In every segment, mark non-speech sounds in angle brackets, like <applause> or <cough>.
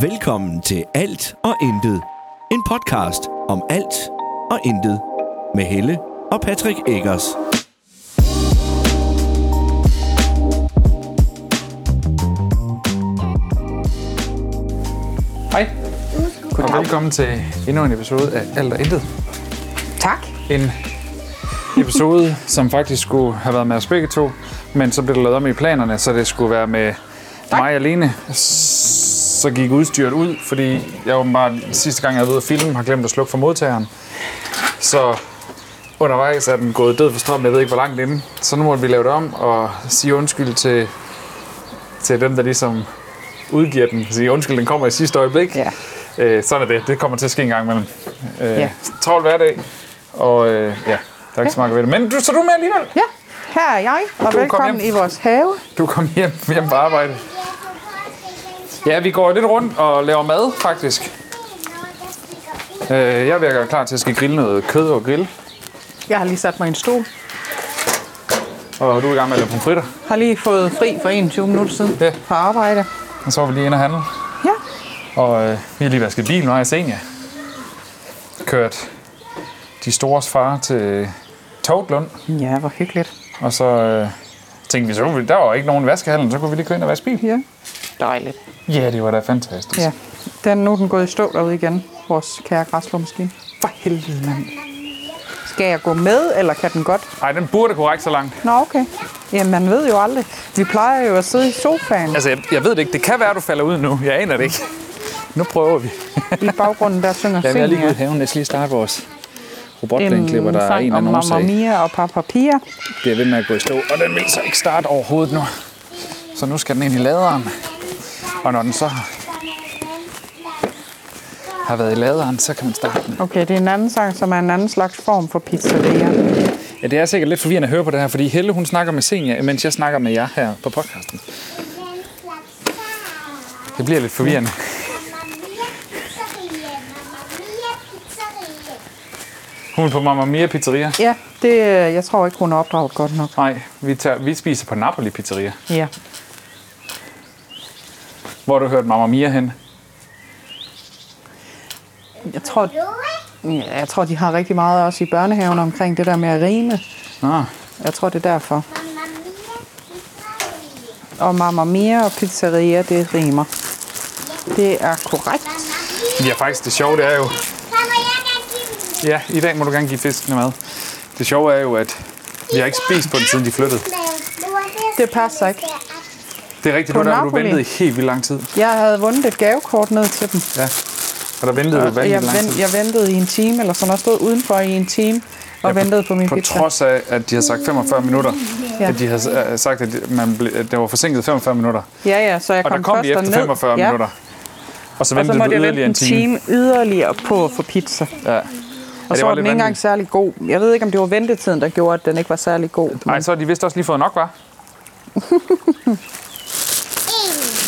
Velkommen til Alt og Intet. En podcast om alt og intet. Med Helle og Patrick Eggers. Hej, og velkommen til endnu en episode af Alt og Intet. Tak. En episode, som faktisk skulle have været med os begge to, men så blev det lavet om i planerne, så det skulle være med mig alene. Så gik udstyret ud, fordi jeg åbenbart sidste gang, jeg var ude at filme, har glemt at slukke for modtageren. Så undervejs er den gået død for strøm, jeg ved ikke hvor langt inden. Så nu måtte vi lave det om og sige undskyld til, til dem, der ligesom udgiver den. Sige undskyld, den kommer i sidste øjeblik. Ja. Øh, sådan er det. Det kommer til at ske en gang imellem. Øh, Ja. Travlt hverdag. Og øh, ja, der er ikke så meget ved det. Men du, så du med alligevel. Ja, her er jeg, og Du kom velkommen i vores have. Du kom hjem, hjem på arbejde. Ja, vi går lidt rundt og laver mad, faktisk. Øh, jeg er gøre klar til at skal grille noget kød og grill. Jeg har lige sat mig i en stol. Og du er i gang med at lave pomfritter. Har lige fået fri for 21 minutter siden Ja. på arbejde. Og så var vi lige inde og handle. Ja, Og øh, vi har lige vasket bil, nu har jeg Senja. Kørt de stores far til Toglund. ja hvor hyggeligt. Og så øh, tænkte vi, så vi, der var ikke nogen i vaskehallen, så kunne vi lige gå ind og vaske bil. Ja, dejligt. Ja, det var da fantastisk. Ja, den, nu er den gået i stå derude igen, vores kære græslåmaskine. For helvede, mand. Skal jeg gå med, eller kan den godt? Ej, den burde kunne række så langt. Nå, okay. Jamen, man ved jo aldrig. De plejer jo at sidde i sofaen Altså, jeg, jeg ved det ikke. Det kan være, du falder ud nu. Jeg aner det ikke. Nu prøver vi. i baggrunden, der synger <laughs> Ja, vi er lige ude i haven. Jeg skal lige starte vores robotplæneklipper, der er en af nogen sag. Mia og Papa Pia. bliver ved med at gå i stå, og den vil så ikke starte overhovedet nu. Så nu skal den ind i laderen. Og når den så har, været i laderen, så kan man starte den. Okay, det er en anden sang, som er en anden slags form for pizzeria. Ja, det er sikkert lidt forvirrende at høre på det her, fordi Helle hun snakker med Senja, mens jeg snakker med jer her på podcasten. Det bliver lidt forvirrende. Hun er på Mamma Mia Pizzeria. Ja, det, øh, jeg tror ikke, hun er opdraget godt nok. Nej, vi, tager, vi spiser på Napoli Pizzeria. Ja. Hvor har du hørt Mamma Mia hen? Jeg tror, ja, jeg tror, de har rigtig meget også i børnehaven omkring det der med at rime. Ah, Jeg tror, det er derfor. Og Mamma Mia og pizzeria, det rimer. Det er korrekt. ja, faktisk det sjove, det er jo... Ja, i dag må du gerne give fiskene mad. Det sjove er jo, at vi har ikke spist på den, siden de flyttede. Det passer ikke. Det er rigtigt, På du, der, du ventede helt vildt lang tid. Jeg havde vundet et gavekort ned til dem. Ja. Og der ventede du Og vanvittigt jeg, lang tid. jeg ventede i en time, eller sådan noget. stod udenfor i en time og Ja, ventede på min På pizza. trods af, at de havde sagt 45 minutter. Ja. At de havde øh, sagt, at, man ble, at det var forsinket 45 minutter. Ja, ja, så jeg Og kom der kom vi efter derned. 45 ja. minutter. Og så Og så ventede måtte du yderligere en en time. time yderligere på at få pizza. Ja. Og så var den ikke engang særlig god. Jeg ved ikke, om det var ventetiden, der gjorde, at den ikke var særlig god. Nej, så har de vist også lige fået nok, var? <laughs>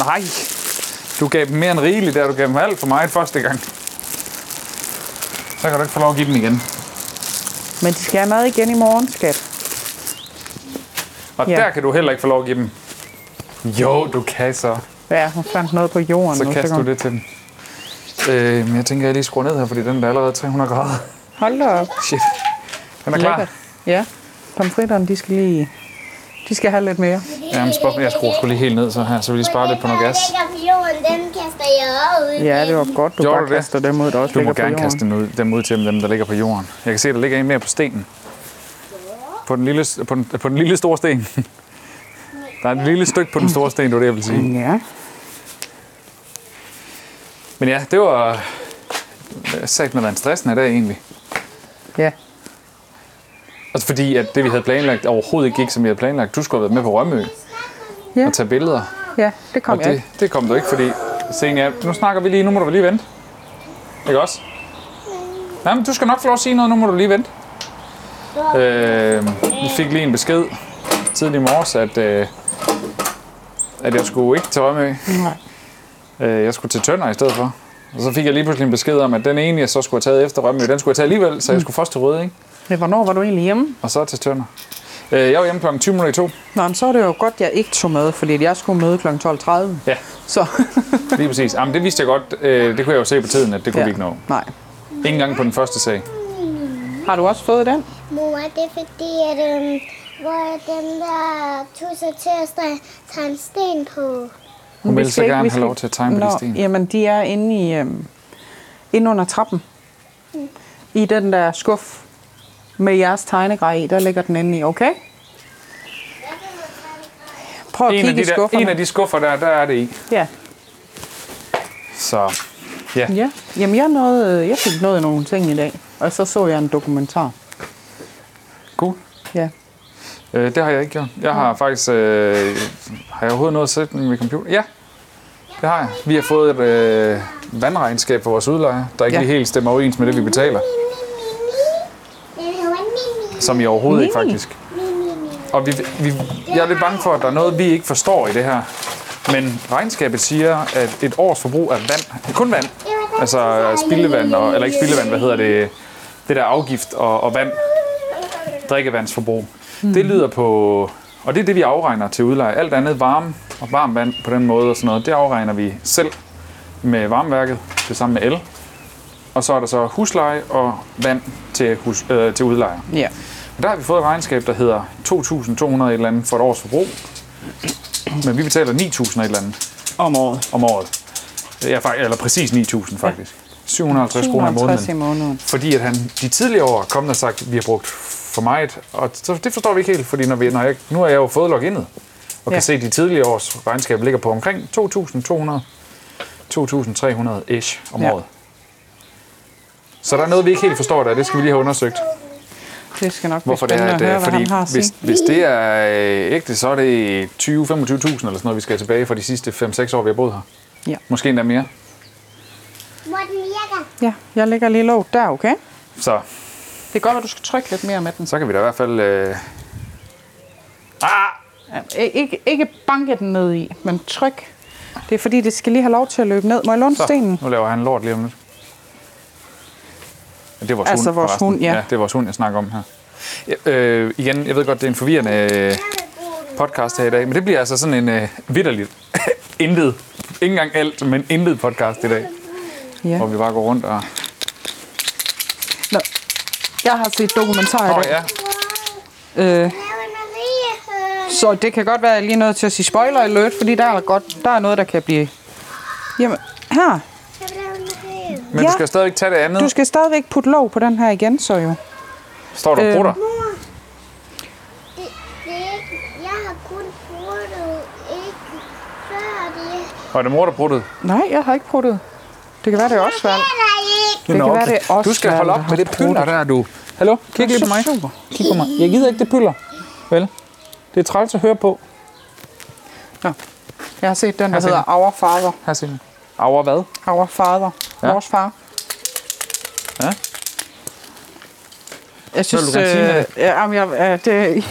Nej. Du gav dem mere end rigeligt, der du gav dem alt for meget første gang. Så kan du ikke få lov at give dem igen. Men de skal have mad igen i morgen, skat. Og Ja. der kan du heller ikke få lov at give dem. Jo, du kan så. Ja, hun fandt noget på jorden. Så kaster kan- du det til dem. Øh, jeg tænker, jeg lige skruer ned her, fordi den er allerede 300 grader. Hold da op. Shit. Den er klar. Lækkert. Ja, pomfritterne, de skal lige... De skal have lidt mere. Jamen, spørg, jeg skruer sgu lige helt ned så her, så vi lige sparer lidt på noget gas. Den kaster jeg ud. Ja, det var godt, du Gjorde bare kaster dem ud, der også Du må gerne kaste dem ud, dem ud til dem, dem, der ligger på jorden. Jeg kan se, der ligger en mere på stenen. På den lille, på den, på den lille store sten. <laughs> Der er et lille stykke på den store sten, det var det, jeg vil sige. Ja, Men ja, det var sagt med en stressende dag egentlig. ja. Altså fordi, at det vi havde planlagt overhovedet ikke gik, som vi havde planlagt. Du skulle have været med på Rømø Ja. og tage billeder. Ja, det kom Og jeg det, ikke. det kom du ikke, fordi Senja, nu snakker vi lige, nu må du lige vente. Ikke også? Nej, men du skal nok få lov at sige noget, nu må du lige vente. Øh, vi fik lige en besked tidlig i morges, at, øh, at jeg skulle ikke til Rømø. Nej. Øh, jeg skulle til Tønder i stedet for. Og så fik jeg lige pludselig en besked om, at den ene, jeg så skulle have taget efter Rømø, den skulle jeg tage alligevel, så jeg skulle først til Røde, ikke? Men hvornår var du egentlig hjemme? Og så til Tønder. Øh, jeg var hjemme kl. 20 minutter i to. Nå, men så er det jo godt, jeg ikke tog med, fordi jeg skulle møde kl. 12.30. Ja, Så <laughs> lige præcis. Jamen, det vidste jeg godt. Øh, det kunne jeg jo se på tiden, at det kunne ja. vi ikke nå. Nej. Ikke engang på den første sag. Har du også fået den? Mor, det er fordi, at øhm, hvor den der tusser til at tage en sten på. Hun Vi vil så gerne have lov til at tegne på de sten. Jamen, de er inde i... Øhm, inde under trappen. I den der skuff med jeres tegnegrej i, der ligger den inde i, okay? Prøv at En af, kigge de i der, skufferne. en af de skuffer der, der er det i. Ja. Så ja, ja. Jamen, jeg, nåede, jeg fik noget nogle ting i dag, og så så jeg en dokumentar. cool. Ja. Øh, det har jeg ikke gjort. Jeg har faktisk... Øh, har jeg overhovedet noget at sætte ved computer? Ja, det har jeg. Vi har fået et øh, vandregnskab for vores udlejer, der ikke Ja. ja. lige helt stemmer overens med det, vi betaler. Som i overhovedet ikke, faktisk. Og vi, vi, jeg er lidt bange for, at der er noget, vi ikke forstår i det her. Men regnskabet siger, at et års forbrug af vand, kun vand, altså spildevand, og, eller ikke spildevand, hvad hedder det, det der afgift og, og vand, drikkevandsforbrug, mm. det lyder på, og det er det, vi afregner til udleje. Alt andet varme og varmt vand på den måde og sådan noget, det afregner vi selv med varmeværket, det samme med el. Og så er der så husleje og vand til, hus, øh, til udlejer. Ja. Og der har vi fået et regnskab, der hedder 2.200 et eller andet for et års forbrug. Men vi betaler 9.000 et eller andet Om året. om året. Ja, faktisk, eller præcis 9.000 faktisk. 750 kroner i 750 i måneden. måneden. Fordi at han de tidligere år kommet og sagt, at vi har brugt for meget. Og så det forstår vi ikke helt, fordi når vi, når jeg, nu har jeg jo fået loginet, og Ja. kan se, at de tidligere års regnskab ligger på omkring 2.200, 2.300 ish om Ja. året. Så der er noget, vi ikke helt forstår der. Det skal vi lige have undersøgt. Det skal nok Hvorfor blive det er, spændende at, at høre, øh, hvad han fordi har at hvis, hvis det er øh, ægte, så er det 20-25.000 eller sådan noget, vi skal tilbage for de sidste 5-6 år, vi har boet her. Ja. Måske endda mere. Hvor den virker. Ja, jeg lægger lige låg der, okay? Så, Det er godt, at du skal trykke lidt mere med den. så kan vi da i hvert fald... Øh... Ah! Ja, ikke, ikke banke den ned i, men tryk. Det er fordi, det skal lige have lov til at løbe ned. Må jeg låne Så, stenen? nu laver han lort lige om lidt. Det er vores Altså hund, vores forresten. hund, ja. ja. det er vores hund, jeg snakker om her. Øh, igen, jeg ved godt, det er en forvirrende øh, podcast her i dag, men det bliver altså sådan en øh, vidderligt <laughs> intet, ikke engang alt, men intet podcast i dag, Ja. hvor vi bare går rundt og... Nå. Jeg har set dokumentar i Åh oh, dag. ja. Øh, så det kan godt være, at jeg lige er nødt til at sige spoiler alert, fordi der er, godt, der er noget, der kan blive... Jamen, her. jeg vil lave Marie. Men Ja. du skal stadigvæk tage det andet. Du skal stadigvæk putte lov på den her igen, så jo. Står der Øhm. brutter? Mor, det, det er ikke, jeg har kun brugt ikke før det. Var det mor, der bruttede? Nej, jeg har ikke pruttet. Det kan være, det er også svært. Det er. Det kan være, det er også Du skal holde op med det bruttet. der, du. Hallo? Kig lige på mig. Super. Kig på mig. Jeg gider ikke det pøller. Vel? Det er træls at høre på. Nå. Jeg har set den, der Her ser hedder Our Father. Her siger Auer hvad? Our Father. Ja. Ja. Vores far. Ja. Jeg synes, du gerne sige øh, ja, jamen, jeg, øh, det,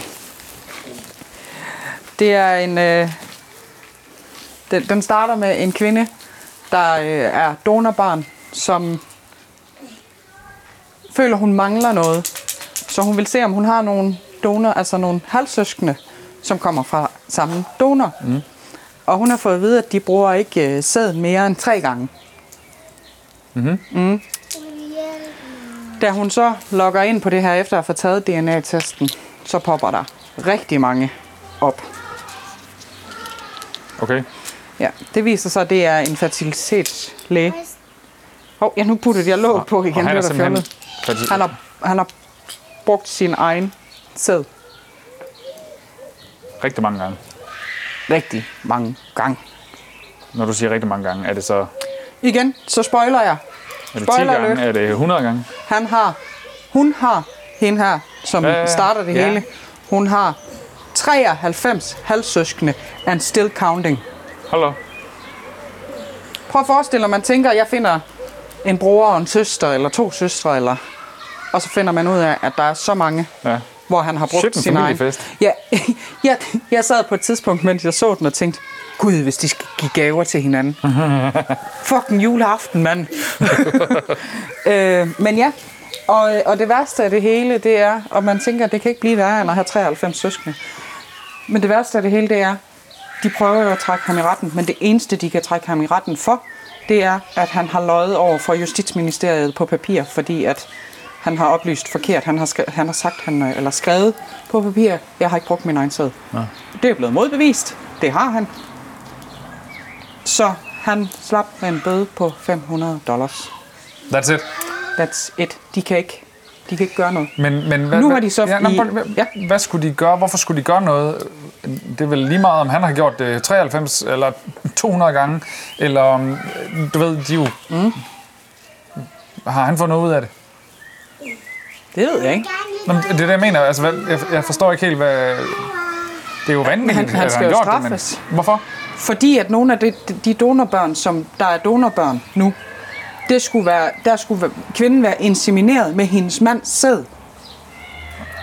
det er en... Øh, den, den starter med en kvinde, der øh, er donorbarn, som føler, hun mangler noget. Så hun vil se, om hun har nogle donor, altså nogle halvsøskende, som kommer fra samme donor. Mm. Og hun har fået at vide, at de bruger ikke øh, sæd mere end tre gange. Da hun så logger ind på det her, efter at have fået taget DNA-testen, så popper der rigtig mange op. Okay. Ja, det viser sig, at det er en fertilitetslæge. Hov, oh, ja, nu puttede jeg låg på igen. Og han er simpelthen... Han har, han har brugt sin egen sæd Rigtig mange gange. Rigtig mange gange. Når du siger rigtig mange gange, er det så... Igen, så spoiler jeg. Er det 10 Spoiler gange? alert. Er det 100 gange? Han har, hun har, hende her, som ja. starter det Ja. hele, hun har 93 halvsøskende and still counting. Hallo? Prøv at forestille dig, man tænker, at jeg finder en bror og en søster, eller to søstre, eller... og så finder man ud af, at der er så mange, Ja. Hvor han har brugt Shit, sin egen... familiefest. Ja, <laughs> jeg, jeg sad på et tidspunkt, mens jeg så den, og tænkte, gud, hvis de skal give gaver til hinanden. <laughs> Fucking juleaften, mand. <laughs> øh, men ja, Og, og det værste af det hele, det er, og man tænker, det kan ikke blive værre end at have 93 søskende. Men det værste af det hele, det er, de prøver jo at trække ham i retten, men det eneste, de kan trække ham i retten for, det er, at han har løjet over for Justitsministeriet på papir, fordi at han har oplyst forkert. Han har, han har sagt, han, øh, eller skrevet på papir, jeg har ikke brugt min egen sæd. Det er blevet modbevist. Det har han. Så han slap med en bøde på 500 dollars. That's it. That's it. De kan ikke, de kan ikke gøre noget. Men, men hvad, Nu har de så ja, i- hvad, ja. hvad skulle de gøre? Hvorfor skulle de gøre noget? Det er vel lige meget, om han har gjort det 93 eller 200 gange, eller om, du ved, de jo... Mm. Har han fået noget ud af det? Det ved jeg ikke. Men det er det, jeg mener. Altså, hvad, jeg, jeg forstår ikke helt, hvad... Det er jo vanvittigt, han- han skal jo straffes. men hvorfor? Fordi at nogle af de, de donorbørn, som der er donorbørn nu, det skulle være, der skulle være, kvinden være insemineret med hendes mands sæd.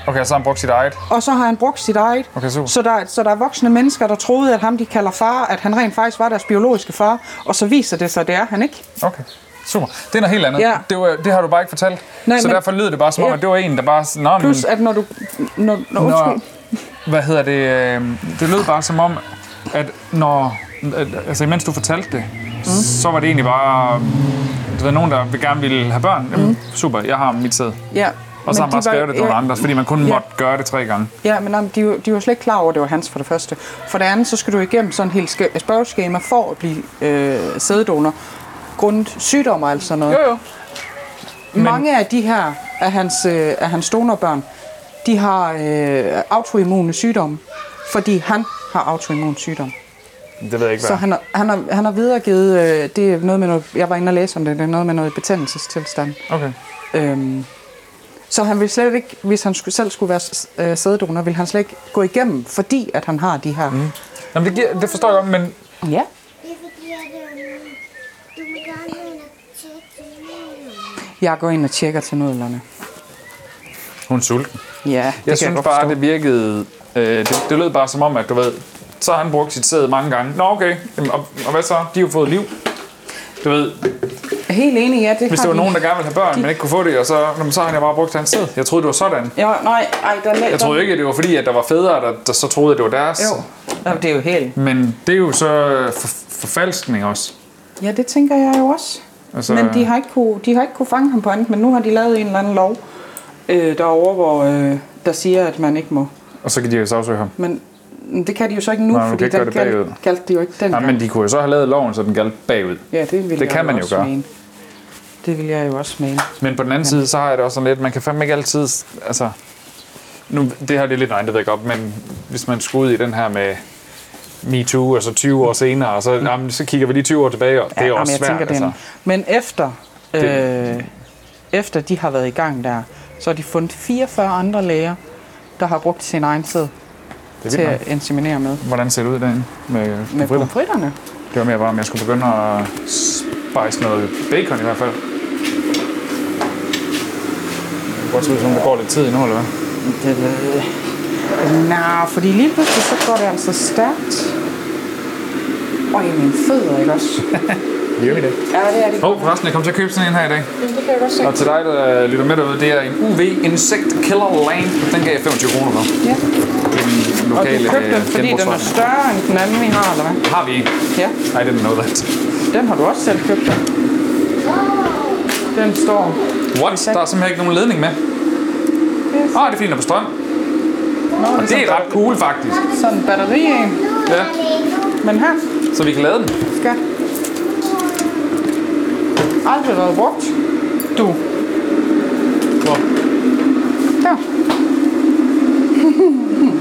Okay, så har han brugt sit eget. Og så har han brugt sit eget. Okay, super. så, der, så der er voksne mennesker, der troede, at ham de kalder far, at han rent faktisk var deres biologiske far. Og så viser det sig, at det er han ikke. Okay, super. Det er noget helt andet. Ja. Det, var, det har du bare ikke fortalt. Nej, så men- derfor lyder det bare som om, Ja. at det var en, der bare... Nå, men, Plus at når du... Når, når, Nå, undskyld. hvad hedder det? øh, Det lød bare som om, at når... Altså, imens du fortalte det, mm. så var det egentlig bare... Du ved, nogen, der vil gerne ville have børn. Jamen, Mm. super, jeg har mit sæd. Ja. Og så har han bare skrevet det til nogle ja, andre, fordi man kun Ja. måtte gøre det tre gange. Ja, men jamen, de, de var slet ikke klar over, at det var hans for det første. For det andet, så skal du igennem sådan en helt sk- spørgeskema for at blive øh, sæddonor. Grundet sygdom og alt sådan noget. Jo, jo. Men... Mange af de her, af hans, øh, af hans donorbørn, de har øh, autoimmune sygdomme, fordi han har autoimmun sygdom. Det ved jeg ikke, Så hvad. han har, han har, han har videregivet, øh, det er noget med noget, jeg var inde og læse om det, det er noget med noget betændelsestilstand. Okay. Øhm, så han vil slet ikke, hvis han skulle, selv skulle være øh, sæddonor, vil han slet ikke gå igennem, fordi at han har de her. Mm. Jamen, det, giver, det forstår jeg godt, men Ja. Det er fordi, at øhm, du må gerne gå ind og tjekke til nudlerne. Jeg går ind og tjekker til nudlerne. hun er sulten. Ja, det Jeg kan synes godt bare, forstå. det virkede... Øh, det, det lød bare som om, at du ved, så har han brugt sit sæd mange gange. Nå, okay. Jamen, og, og hvad så? De har jo fået liv. Du ved, Jeg er Helt enig, ja. Det hvis der var de. nogen, der gerne ville have børn, men ikke kunne få det, og så, jamen, så har han jo bare brugt hans sæd. Jeg troede, det var sådan. Ja, nej, ej, der, Jeg troede ikke, at det var fordi, at der var fædre, der, der så troede, at det var deres. Jo, Nå, det er jo helt. Men det er jo så for, forfalskning også. Ja, det tænker jeg jo også. Altså, Men de har, ikke kunne, de har ikke kunne fange ham på andet, men nu har de lavet en eller anden lov øh, derovre, hvor øh, der siger, at man ikke må. Og så kan de jo sagsøge ham. Men det kan de jo så ikke nu, Nej, fordi den galt, galt de jo ikke den Nej, men de kunne jo så have lavet loven, så den galt bagud. Ja, det vil det jeg kan man jo gøre. Mene. Det vil jeg jo også mene. Men på den anden side, så har jeg det også sådan lidt, man kan fandme ikke altid, altså, nu, det her det er lidt, nej, det godt, men hvis man skulle ud i den her med MeToo, og så 20 år senere, og så, jamen, så kigger vi lige 20 år tilbage, og det er også jeg svært, tænker, er altså. en- Men efter, øh, efter de har været i gang der, så har de fundet 44 andre læger, der har brugt sin egen sæd til at inseminere med. Hvordan ser det ud derinde med, Med med pomfritterne. Det var mere bare, om jeg skulle begynde at spice noget bacon i hvert fald. Det kan godt se ud som, om der går lidt tid endnu, eller hvad? Det ved jeg. Nej, fordi lige pludselig så går det altså stærkt. Og i mine fødder, ikke også? <laughs> Gør vi det? Ja, det er det. Åh, oh, forresten, jeg kom til at købe sådan en her i dag. Det kan jeg godt se. Og til dig, der lytter med derude, det er en UV Insect Killer Lamp. Den gav jeg 25 kroner for. Ja. Den Og lokale du købte den, øh, fordi den genbrugsforretning. større end den anden, vi har, eller hvad? Har vi en? Ja. I didn't know that. Den har du også selv købt. Den, den står... What? Der er simpelthen ikke nogen ledning med. Yes. Ah, det er fint, der er på strøm. Nå, Og det er ret cool, faktisk. Sådan en batteri en. Ja, Men her, så vi kan lade den. skat. Aldrig været brugt. Du. Hvor? Der. <laughs>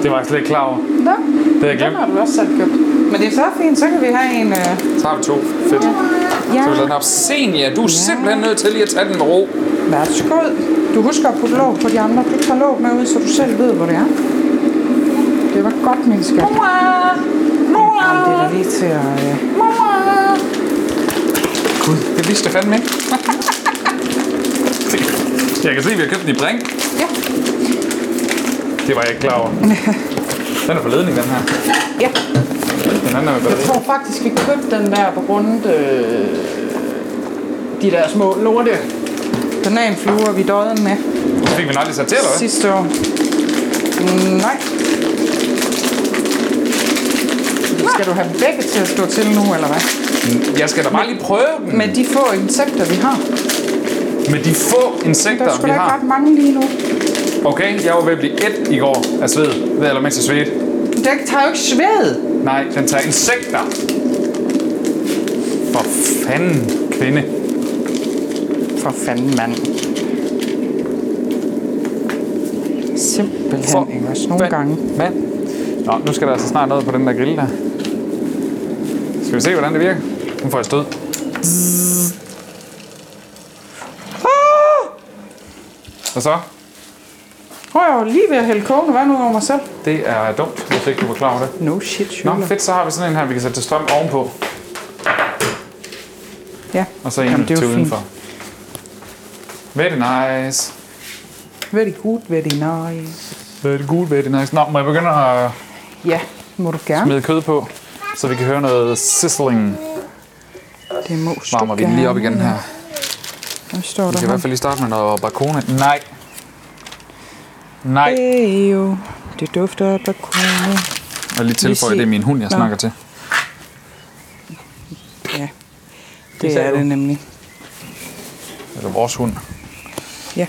Det var jeg slet ikke klar over. Der. Det har jeg Den glemt. har du også selv købt. Men det er så fint, så kan vi have en... Øh... Så har vi to. Fedt. Ja. Så vi lader den op. Senior, du er simpelthen nødt til lige at tage den med ro. Værsgod. Du husker at putte låg på de andre. Du tager låg med ud, så du selv ved, hvor det er. Det var godt, min skat. Jamen, det er da lige til at... Øh... Gud, det vidste jeg fandme ikke. <laughs> jeg kan se, at vi har købt den i Brink. Ja. Det var jeg ikke klar over. <laughs> Den er på ledning, den her. Ja. Den anden er med Jeg tror faktisk, vi købte den der på grund øh, de der små lorte bananfluer, vi døde med Det fik vi aldrig sat til, eller hvad? sidste år. Mm, nej. Skal du have begge til at stå til nu, eller hvad? Jeg skal da bare lige prøve dem. Med de få insekter, vi har. Med de få Der insekter, er vi sgu da ikke har. ret mange lige nu. Okay, jeg var ved at blive et i går af sved. Ved eller mens jeg svedte. Den tager jo ikke sved. Nej, den tager insekter. For fanden, kvinde. For fanden, mand. Simpelthen, ikke også? Nogle gange. Mand. Nå, nu skal der altså snart noget på den der grill der. Skal vi se, hvordan det virker? Nu får jeg stød. Hvad så? Prøv jeg var lige ved at hælde kogende vand ud over mig selv. Det er dumt, hvis ikke du var klar over det. No shit, Nå, Schüler. fedt, så har vi sådan en her, vi kan sætte til strøm ovenpå. Ja, Og så en Jamen, det er til jo fint. udenfor. Very nice. very good, very nice. Very good, very nice. Nå, må jeg begynde at Ja, må du gerne. smide kød på, så vi kan høre noget sizzling. Det må Varmer vi den lige op igen her. Hvad står Vi der kan i hvert fald lige starte med noget bacone. Nej. Nej. Ejo, det dufter af bakone. Og lige tilføje, det er min hund, jeg Nå. snakker til. Ja, det sagde er det nemlig. Eller vores hund. Se.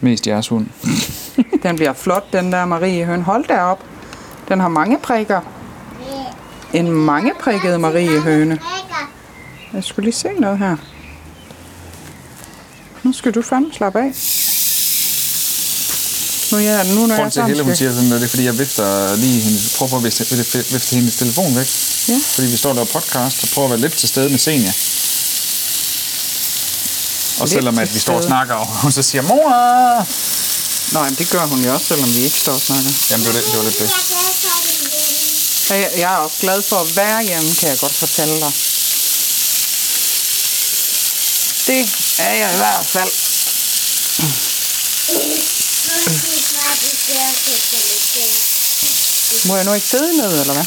Mest jeres hund. Den bliver flot, den der Marie Høn. Hold da op. Den har mange prikker. En mange prikket Marie Høne. Jeg skulle lige se noget her. Nu skal du fandme slappe af. Nu, ja, nu når Grunden jeg til, at Helle hun siger sådan noget, det er, fordi jeg vifter lige hendes, prøver på at vifte, vifte, hendes telefon væk. Ja. Fordi vi står der og podcast og prøver at være lidt til stede med Senja. Og Lidt selvom at vi står og snakker, og hun så siger, mor! Nå, jamen, det gør hun jo også, selvom vi ikke står og snakker. Jamen, det var, det, det var lidt det jeg, jeg er også glad for at være hjemme, kan jeg godt fortælle dig. Det er jeg i hvert fald. Må jeg nu ikke sidde ned, eller hvad?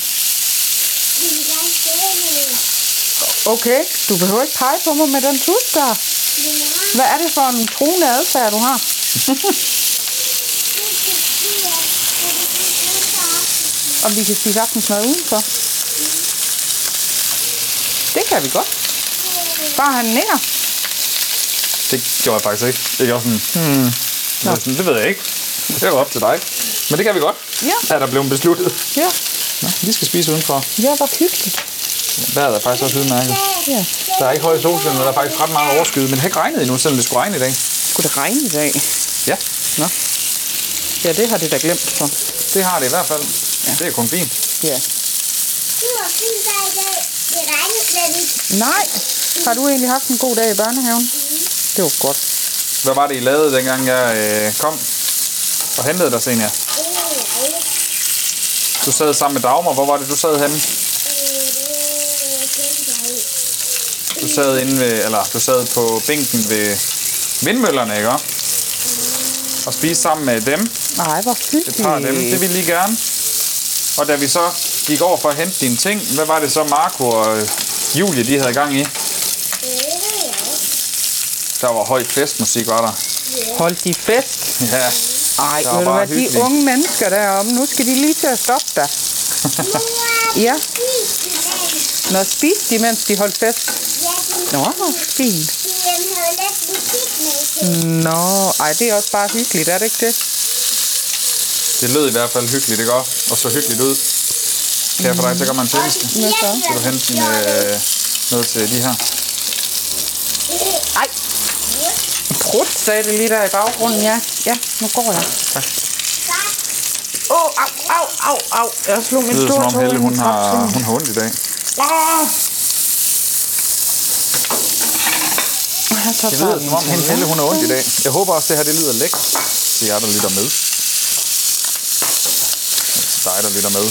Gerne. Okay, du behøver ikke pege på mig med den tus der. Hvad er det for en truende adfærd, du har? <laughs> Om vi kan spise aftensmad udenfor? Det kan vi godt. Bare han nikker. Det gjorde jeg faktisk ikke. Det gjorde sådan, hmm, sådan, det ved jeg ikke. Det var op til dig. Men det kan vi godt. Ja. Er der blevet besluttet. Ja, Nå, vi skal spise udenfor. ja hvor hyggeligt. Vejret er faktisk også udmærket. Ja. Der er ikke høje solskin, men der er faktisk ret meget overskyet. Men det har ikke regnet endnu, selvom det skulle regne i dag. Skulle det regne i dag? Ja, Nå. Ja, det har det da glemt så. det har det i hvert fald. Ja. Det er kun fint. Ja. Det var fint der i dag. Det regnede slet ikke. Nej, har du egentlig haft en god dag i børnehaven? Det var godt. Hvad var det, I lavede, dengang jeg øh, kom og hentede dig, Senja? Du sad sammen med Dagmar. Hvor var det, du sad henne? Du sad inde ved, eller du sad på bænken ved vindmøllerne, ikke? også? Og spiste sammen med dem. Nej, hvor Et hyggeligt. par af dem. Det ville I gerne. Og da vi så gik over for at hente dine ting, hvad var det så Marco og øh, Julie, de havde gang i? Der var høj festmusik, var der. Holdt de fest? Ja. Ej, ved du bare hvad, de unge mennesker deroppe, nu skal de lige til at stoppe dig. <laughs> Ja, når spiste de, mens de holdt fest? Nå, fint. Nå, ej, det er også bare hyggeligt, er det ikke det? Det lød i hvert fald hyggeligt, ikke også? Og så hyggeligt ud. Jeg få dig til at gøre mig en tjeneste? Hvad så? Skal du hente din, øh, noget til de her? Ej. Prut, sagde det lige der i baggrunden, ja. Ja, nu går jeg. Tak. Åh, oh, au, au, au, au. Jeg slog min Det lyder som store om tog Helle, hun har, hun har ondt i dag. Åh! Jeg tager Det lyder bare som om min Helle, hun har ondt i dag. Jeg håber også, det her det lyder lækkert til jer, der lytter med. Dig, der lytter med.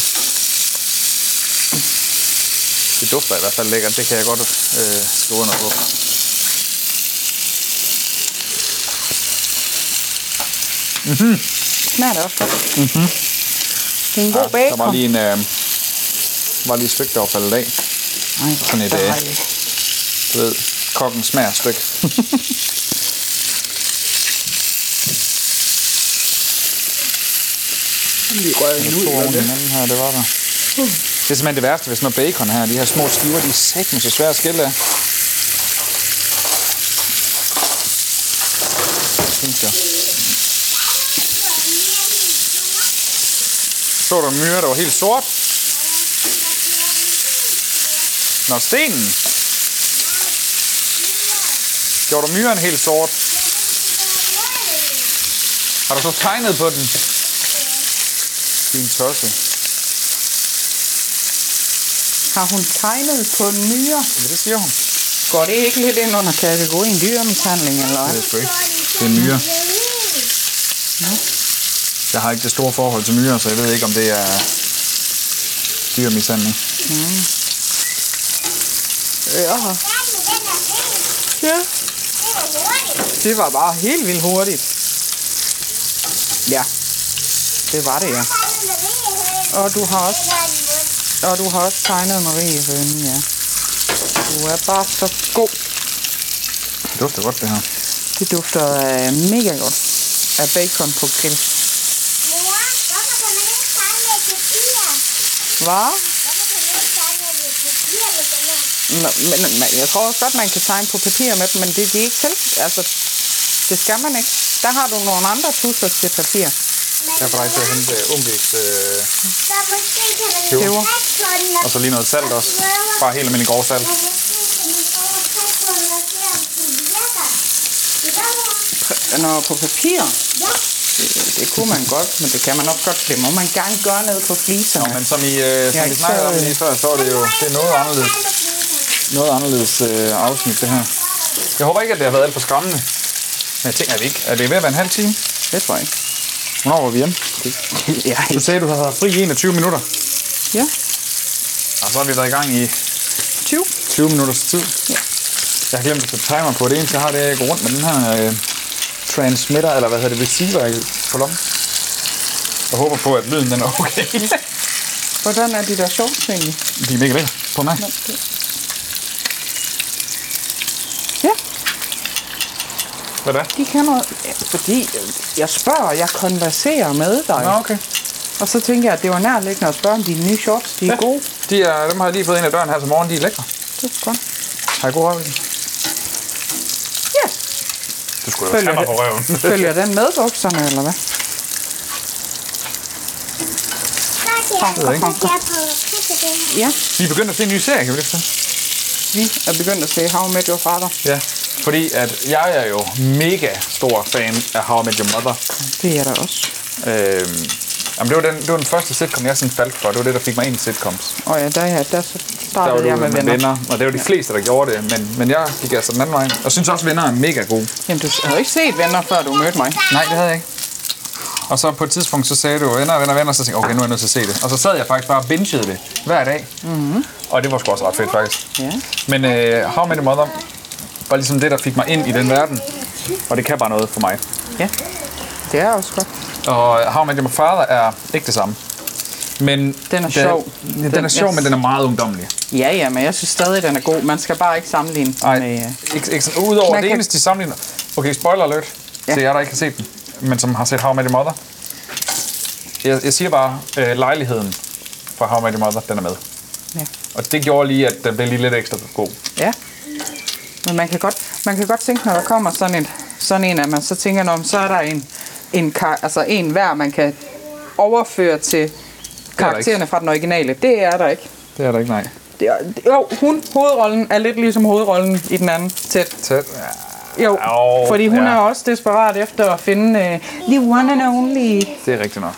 Det dufter i hvert fald lækkert. Det kan jeg godt øh, skrive under på. Smager det også godt. Mm-hmm. Det er en god Ja, bacon. der var lige en... Øh, var lige et stykke, der var faldet af. Ej, hvor sådan et, øh. Du ved, kokken smager stykke. <laughs> Lige Jeg tror oven i hinanden her, det var der. Det er simpelthen det værste ved sådan noget bacon her. De her små skiver, de er sækken så svære at skille af. Synes jeg. Så der myre, der var helt sort. Nå, stenen. Gjorde du myren helt sort? Har du så tegnet på den? Din tosse. Har hun tegnet på en myre? Ja, det siger hun. Går det ikke lidt ind under kategorien dyremishandling, eller Det hvad? er sgu ikke. Det er myre. Jeg har ikke det store forhold til myrer, så jeg ved ikke, om det er dyrmishandling. Ja. ja. Det var bare helt vildt hurtigt. Ja, det var det, ja. Og du har også, og du har også tegnet Marie Hønen, ja. Du er bare så god. Det dufter godt, det her. Det dufter uh, mega godt af bacon på grill. Mor, hvorfor kan man ikke tegne med papir? Hvad? Hvorfor kan man ikke tegne med papir med den her? Nå, men, men jeg tror også godt, man kan tegne på papir med dem, men det, det er ikke selv. Altså, det skal man ikke. Der har du nogle andre tusser til papir. Jeg får dig til at hente øh, trække på den, og så lige noget salt også. Bare helt almindelig grov salt. Trække på. Når på papir, Ja. det, det kunne man godt, men det kan man også godt. Det må man gerne gøre ned på fliserne. Nå, men som, I, øh, som Ja, vi snakkede om lige før, så er det jo det er noget anderledes, noget anderledes øh, afsnit, det her. Jeg håber ikke, at det har været alt for skræmmende. Men jeg tænker, at det ikke. Er det ved at være en halv time? Det tror jeg ikke. Hvornår var vi hjemme? <laughs> Ja, Du sagde, du havde haft fri i 21 minutter. ja. Og så har vi været i gang i 20. 20 minutters tid. Ja. Jeg har glemt at sætte timer på. Det eneste, jeg har, det er at gå rundt med den her øh, transmitter, eller hvad hedder det, receiver på lommen. Jeg håber på, at lyden den er okay. <laughs> Hvordan er de der shorts egentlig? De er mega lækre på mig. Hvad det? de kan noget. Fordi jeg spørger, jeg konverserer med dig. Nå, okay. Og så tænker jeg, at det var nærliggende at spørge, om dine nye shorts, de er ja. gode. De er, dem har jeg lige fået ind ad døren her til morgen. De er lækre. Det er godt. Har jeg god røv i? Ja. Du skulle Følger jo det. på røven. <laughs> Følger den med bukserne, eller hvad? Presse det her. Ja, Vi er begyndt at se en ny serie, kan vi fortælle? vi er begyndt at se How I Met Your Father. Ja. Fordi at jeg er jo mega stor fan af How I Met Your Mother. Det er der også. Øhm, jamen det, var den, det var den første sitcom, jeg sådan faldt for. Det var det, der fik mig ind i sitcoms. Og ja, der, ja, der Der startede var du jeg med, venner. venner. Og det var de fleste, der gjorde det. Men, men jeg gik altså den anden vej. Og synes også, at venner er mega gode. Jamen, du havde ikke set venner, før du mødte mig. Nej, det havde jeg ikke. Og så på et tidspunkt, så sagde du, venner, venner, venner, så tænkte jeg, okay, nu er jeg nødt til at se det. Og så sad jeg faktisk bare og bingede det hver dag. Mm-hmm. Og det var sgu også ret fedt, faktisk. Ja. Men uh, How Your Mother var ligesom det, der fik mig ind i den verden. Og det kan bare noget for mig. Ja, det er også godt. Og How I Met Your Father er ikke det samme. Men Den er sjov. Ja, den, Den- er sjov, yes. men den er meget ungdommelig. Ja, ja, men jeg synes stadig, den er god. Man skal bare ikke sammenligne Nej, med... øh, ikke, ikke sådan, udover Man det kan- eneste, de sammenligner... Okay, spoiler alert Ja. til jer, der ikke har set den, men som har set How I Met Your Mother. Jeg, jeg siger bare, øh, lejligheden fra How I Met Your Mother, den er med. Ja. Og det gjorde lige, at den blev lige lidt ekstra god. Ja. Men man kan godt, man kan godt tænke, når der kommer sådan en, sådan en at man så tænker, når så er der en, en, kar, altså en hver, man kan overføre til karaktererne fra den originale. Det er der ikke. Det er der ikke, nej. Det er, jo, hun, hovedrollen, er lidt ligesom hovedrollen i den anden tæt. Tæt. Jo, Jo, fordi hun ja. er også desperat efter at finde uh, the one and only. Det er rigtigt nok.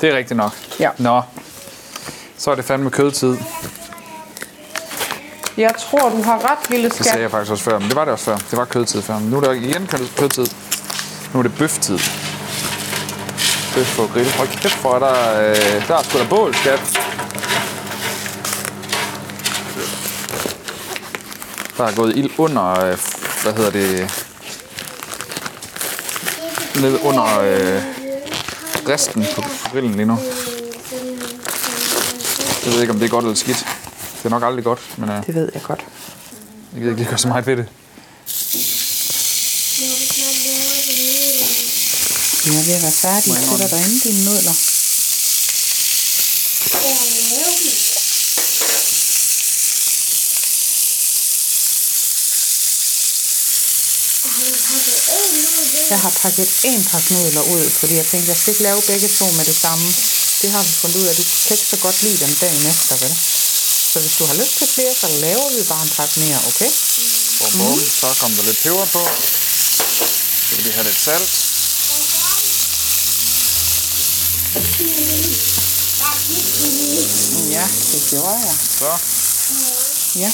Det er rigtigt nok. Ja. Nå. Så er det fandme kødtid. Jeg tror, du har ret, lille Det sagde skat. jeg faktisk også før, men det var det også før. Det var kødtid før. Men nu er der igen kød- kødtid. Nu er det bøftid. Bøf på grill. Hold kæft, for er der, øh, der er sgu da bål, skat. Der er gået ild under, øh, hvad hedder det, ned under øh, resten på grillen lige nu. Jeg ved ikke, om det er godt eller skidt. Det er nok aldrig godt, men øh, Det ved jeg godt. Jeg gider ikke lige gøre så meget ved det. Vi er ved at være færdige. Sætter derinde dine nudler. Jeg. Jeg har pakket en. Jeg pakke nudler ud, fordi jeg tænkte, jeg skal ikke lave begge to med det samme. Det har vi fundet ud af, at du kan ikke så godt lide dem dagen efter, vel? Så hvis du har lyst til flere, så laver vi bare en pakke mere, okay? Bum, bum. Så kom der lidt peber på. Så kan vi have lidt salt. Ja, det gjorde jeg. Så. Ja.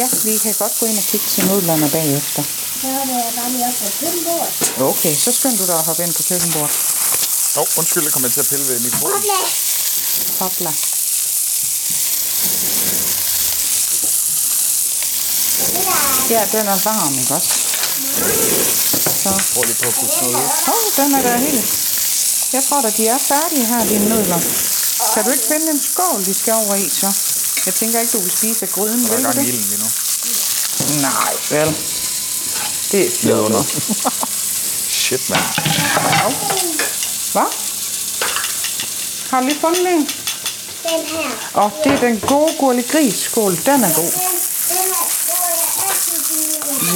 Ja, vi kan godt gå ind og kigge til nudlerne bagefter. Så er det bare lige op på køkkenbordet. Okay, så skynd du dig at hoppe ind på køkkenbordet. Åh, oh, undskyld, jeg kommer til at pille ved mikrofonen. Hopla. Ja, den er varm, ikke også? Så. Prøv lige på at putte noget ud. Åh, oh, den er da helt... Jeg tror da, de er færdige her, dine nudler. Kan du ikke finde en skål, de skal over i, så? Jeg tænker ikke, du vil spise af gryden, Der er vil du gang i det? ilden lige nu. Nej, vel. Det er fjollet. <laughs> Shit, mand. Hvad? Har du lige fundet en? Den her. Og det er den gode gurli gris skål. Den er god. Den, den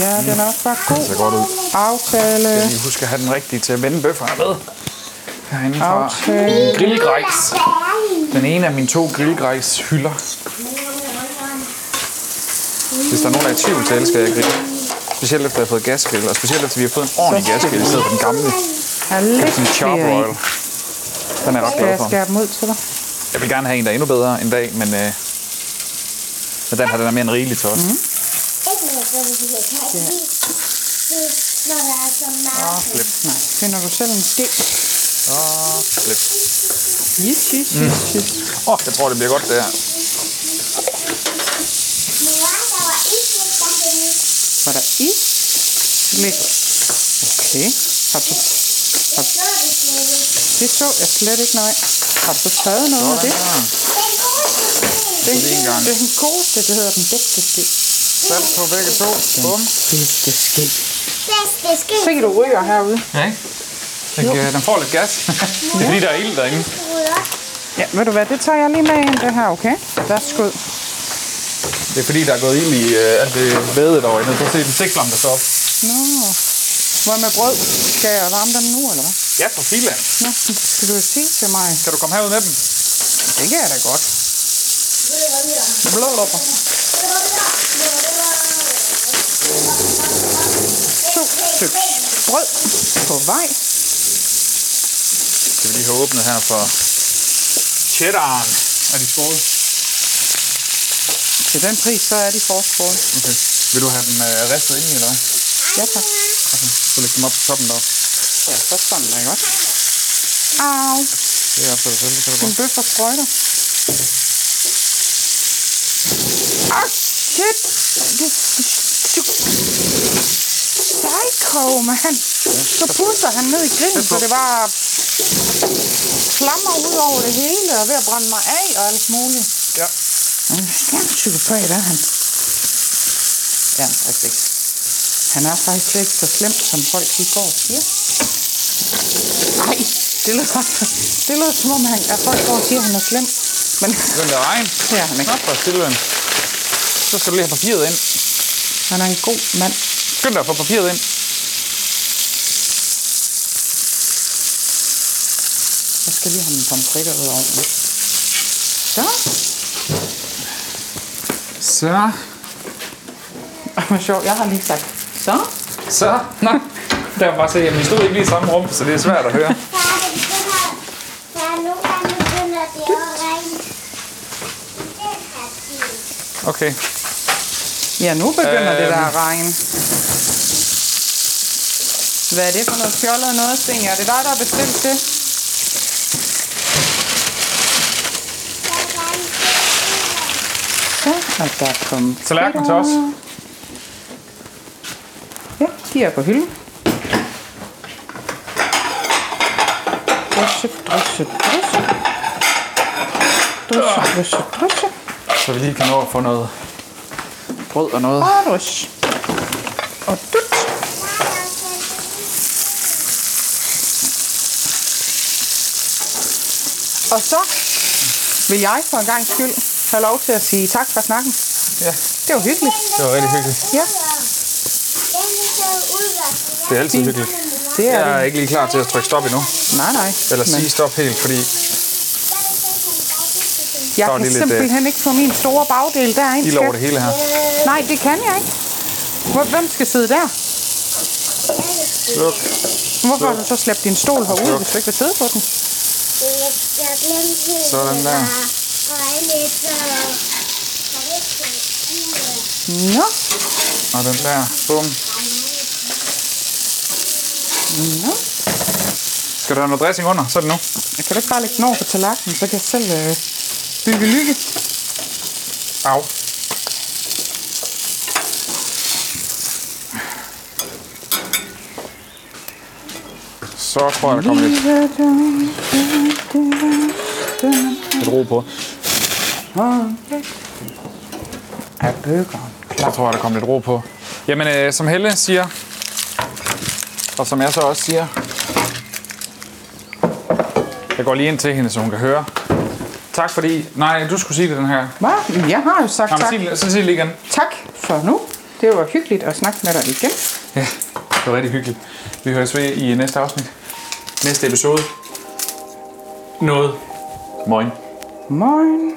jeg Ja, den er også bare god. ser godt ud. Aftale. Jeg lige huske at have den rigtige til at vende bøfferne med. Herinde fra Aftale. grillgrejs. Den ene af mine to grillgrejs hylder. Hvis der er nogen, der er i tvivl, så elsker jeg grill. Specielt efter jeg har fået gasgrill, og specielt efter vi har fået en ordentlig gasgrill i stedet for den gamle. Der er lidt Sådan en chop flere i. royal. Den er jeg ret Skal glad jeg for. skære dem ud til dig? Jeg vil gerne have en, der er endnu bedre en dag, men, øh, men den her den er mere end rigelig til os. Mm. Så meget. Flip. Nej, finder du selv en ske? Og flip. Yes, yes, yes, yes. Åh, oh, jeg tror, det bliver godt, det her. Var der is? Lidt. Okay. Har du, har, er det så jeg slet ikke, nej. Har du taget noget af det? Sådan her. Den gode Det, lige en gang. det er den godeste, det hedder den bedste ske. Salt på begge to. Bum. Bedste ske. bedste ske. Se, du ryger herude. Ja, ikke? Den, kan- den får lidt gas. <laughs> det er fordi, der er ild derinde. Ja, ved du hvad, det tager jeg lige med ind, det her, okay? Værsgo. Det er fordi, der er gået ild i øh, alt det væde derovre. Kan se den stikflamme, der står op. Nå. Hvad med brød? Skal jeg varme dem nu, eller hvad? Ja, for filan. Nå, skal du sige til mig? Kan du komme herud med dem? Det kan jeg da godt. Blå lopper. To stykker brød på vej. Skal vi lige have åbnet her for cheddaren. Er de skåret? Til den pris, så er de forskåret. Okay. Vil du have dem øh, ristet ind i, eller hvad? Ja, tak. Okay. Så læg dem op på toppen deroppe. Ja, så sådan er godt. Au, Det er dig selv, det kan du din godt. bøf og sprøjter. Ah, shit. Du, du, psycho, mand. Så puster han ned i grillen, så det var flammer ud over det hele, og ved at brænde mig af og alt muligt. Ja. Han er stærkt psykopat, er han. Det han faktisk. Han er faktisk ikke så slemt, som folk de går siger. Det lyder, det lyder som om, han, at folk går og siger, at han er slem. Men Begyndte at regne. det er han ikke. <laughs> Nå, stille Så skal du lige have papiret ind. Han er en god mand. Skynd dig at få papiret ind. Jeg skal lige have mine pomfritter ud af ovnen. Så. Så. Hvor sjovt, jeg har lige sagt. Så. Så. Nå. Der var bare se, at vi stod ikke lige i samme rum, så det er svært at høre. <laughs> Der er det begynder, der er nogle gange begynder det at regne. Den her tid. Okay. Ja, nu begynder det der Øhm. at regne. Hvad er det for noget fjollet noget, Sten? Er det dig, der har bestilt det? Så er der kommet Tallerken til os. Ja, de er på hylden. Drysse, drysse, drysse. Drysse, drysse, drysse. Så vi lige kan nå at få noget brød og noget. Og. Og dut. Og så vil jeg for en gang skyld have lov til at sige tak for snakken. Ja, Det var hyggeligt. det var rigtig hyggeligt. Ja, Det er altid hyggeligt. det er Jeg er det. ikke lige klar til at trykke stop endnu. Nej, nej. Eller sige stop helt, fordi jeg kan lidt, simpelthen ikke få min store bagdel derind. ild over det hele her. Nej, det kan jeg ikke. Hvem skal sidde der? Luk. Hvorfor har du så slæbt din stol herude, Luk. hvis du ikke vil sidde på den? Jeg glemte Sådan der. Øh, Nå, Og den der. Bum. nå. Skal du have noget dressing under? Så er det nu. Jeg kan da ikke bare lægge den over på tallerkenen, så kan jeg selv øh, bygge lykke. Au. Så tror jeg, der kommer lidt, lidt ro på. Er bøgeren Så tror jeg, der kommer lidt ro på. Jamen, øh, som Helle siger, og som jeg så også siger, jeg går lige ind til hende, så hun kan høre. Tak fordi... Nej, du skulle sige det den her. Hvad? Jeg har jo sagt Jamen, tak. sig, så sig det igen. Tak for nu. Det var hyggeligt at snakke med dig igen. Ja, det var rigtig hyggeligt. Vi høres ved i næste afsnit. Næste episode. Noget. Moin. Moin.